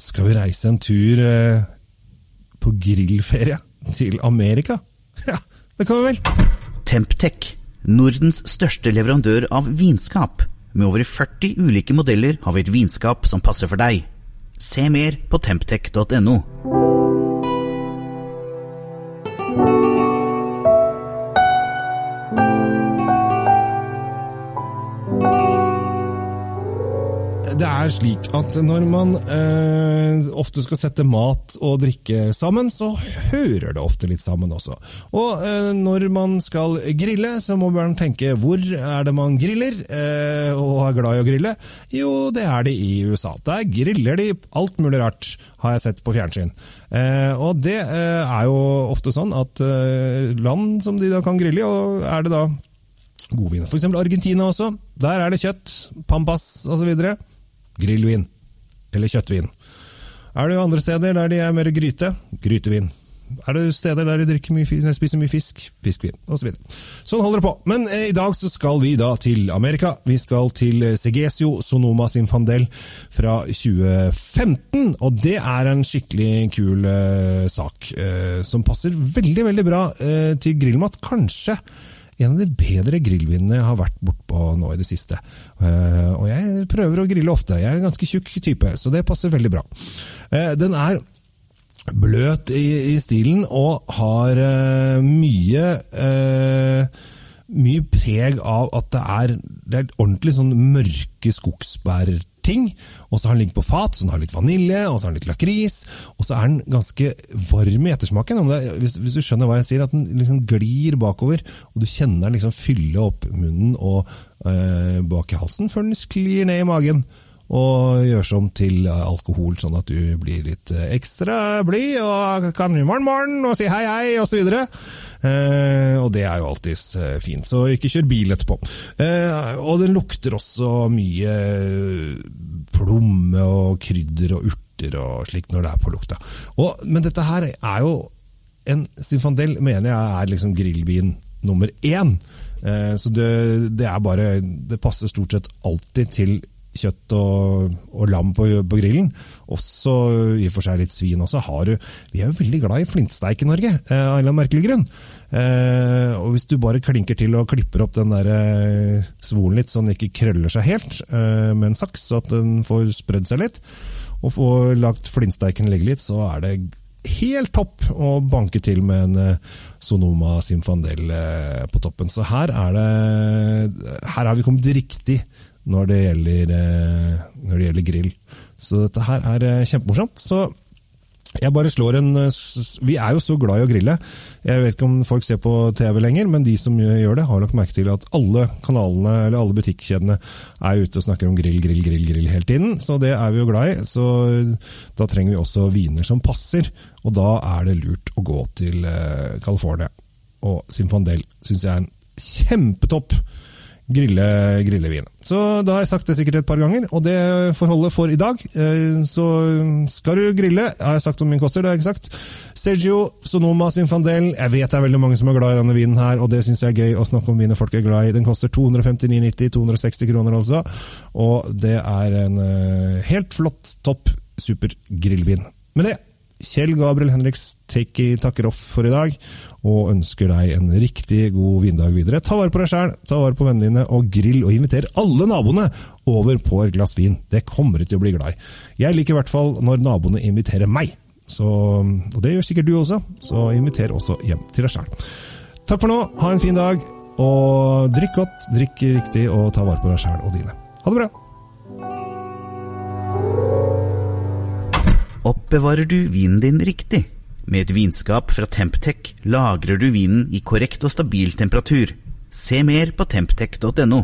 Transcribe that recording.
Skal vi reise en tur eh, på grillferie til Amerika? Ja, det kan vi vel. Temptec, Nordens største leverandør av vinskap. Med over 40 ulike modeller har vi et vinskap som passer for deg. Se mer på temptec.no. Det er slik at når man eh, ofte skal sette mat og drikke sammen, så hører det ofte litt sammen også. Og eh, når man skal grille, så må man tenke hvor er det man griller, eh, og er glad i å grille? Jo, det er det i USA. Der griller de alt mulig rart, har jeg sett på fjernsyn. Eh, og det eh, er jo ofte sånn at eh, land som de da kan grille i, og er det da godvin. Eksempel Argentina også. Der er det kjøtt, pampas osv. Grillvin. Eller kjøttvin. Er jo andre steder der de er mer gryte? Grytevin. Er det steder der de mye, spiser mye fisk? Fiskvin, osv. Så sånn holder det på. Men eh, i dag så skal vi da til Amerika. Vi skal til eh, Segesio Sonoma Sinfandel fra 2015. Og det er en skikkelig kul eh, sak, eh, som passer veldig, veldig bra eh, til grillmat. Kanskje en av de bedre grillvinene jeg har vært bortpå nå i det siste. Eh, og jeg prøver å grille ofte. Jeg er en ganske tjukk type, så det passer veldig bra. Eh, den er bløt i, stilen og har eh, mye mye preg av at det er, det er ordentlig sånn mørke skogsbærting. Og så har den ligget på fat, så den har litt vanilje, og så har den litt lakris. Og så er den ganske varm i ettersmaken. Det, hvis, hvis du skjønner hva jeg sier, at den liksom glir bakover, og du kjenner den liksom fylle opp munnen og eh, bak i halsen før den sklir ned i magen. Og gjør om til alkohol, sånn at du blir litt eh, ekstra blid og kan morgen, morgen og si hei, hei, osv. Eh, og det er jo alltids eh, fint, så ikke kjør bil etterpå. Eh, og den lukter også mye plomme og krydder og urter og slikt når det er på lukta. Og, men dette her er jo en Sinfandel mener jeg er liksom grillbien nummer én. Eh, så det, det er bare Det passer stort sett alltid til kjøtt og, og lam på, på grillen. Også i og for seg litt svin også. Har du, vi er jo veldig glad i flintsteik i Norge, eh, av en eller annen merkelig grunn. Eh, og hvis du bare klinker til og klipper opp den der eh, svolen litt, så den ikke krøller seg helt eh, med en saks, så at den får spredd seg litt, og får lagt flintsteiken ligge litt, så er det helt topp å banke til med en eh, Sonoma Simfandel på toppen. Så her er det Her har vi kommet riktig når det gjelder, eh, når det gjelder grill. Så dette her er eh, kjempemorsomt. Så jeg bare slår en eh, Vi er jo så glad i å grille. Jeg vet ikke om folk ser på TV lenger, men de som gjør det, har lagt merke til at alle kanalene eller alle butikkjedene er ute og snakker om grill, grill, grill grill hele tiden. Så det er vi jo glad i. Så da trenger vi også viner som passer. Og da er det lurt å gå til California. Og Sinfandel syns jeg er en kjempetopp grille, grillevin. Så da har jeg sagt det sikkert et par ganger, og det får holde for i dag. Eh, Så skal du grille, har jeg sagt om min koster, det har jeg ikke sagt. Sergio Sonoma Sinfandel, jeg vet det er veldig mange som er glad i denne vinen her, og det syns jeg er gøy å snakke om viner folk er glad i. Den koster 259,90, 260 kroner altså, og det er en eh, helt flott, topp, super grillvin. Med det Kjell Gabriel Henriks takker off for i dag, og ønsker deg en riktig god vindag videre. Ta vare på deg sjæl, ta vare på vennene dine, og grill og inviter alle naboene over på et glass vin. Det kommer du til å bli glad i. Jeg liker i hvert fall når naboene inviterer meg, så, og det gjør sikkert du også, så inviter også hjem til deg sjæl. Takk for nå, ha en fin dag, og drikk godt, drikk riktig, og ta vare på deg sjæl og dine. Ha det bra! Oppbevarer du vinen din riktig? Med et vinskap fra Temptec lagrer du vinen i korrekt og stabil temperatur. Se mer på temptec.no.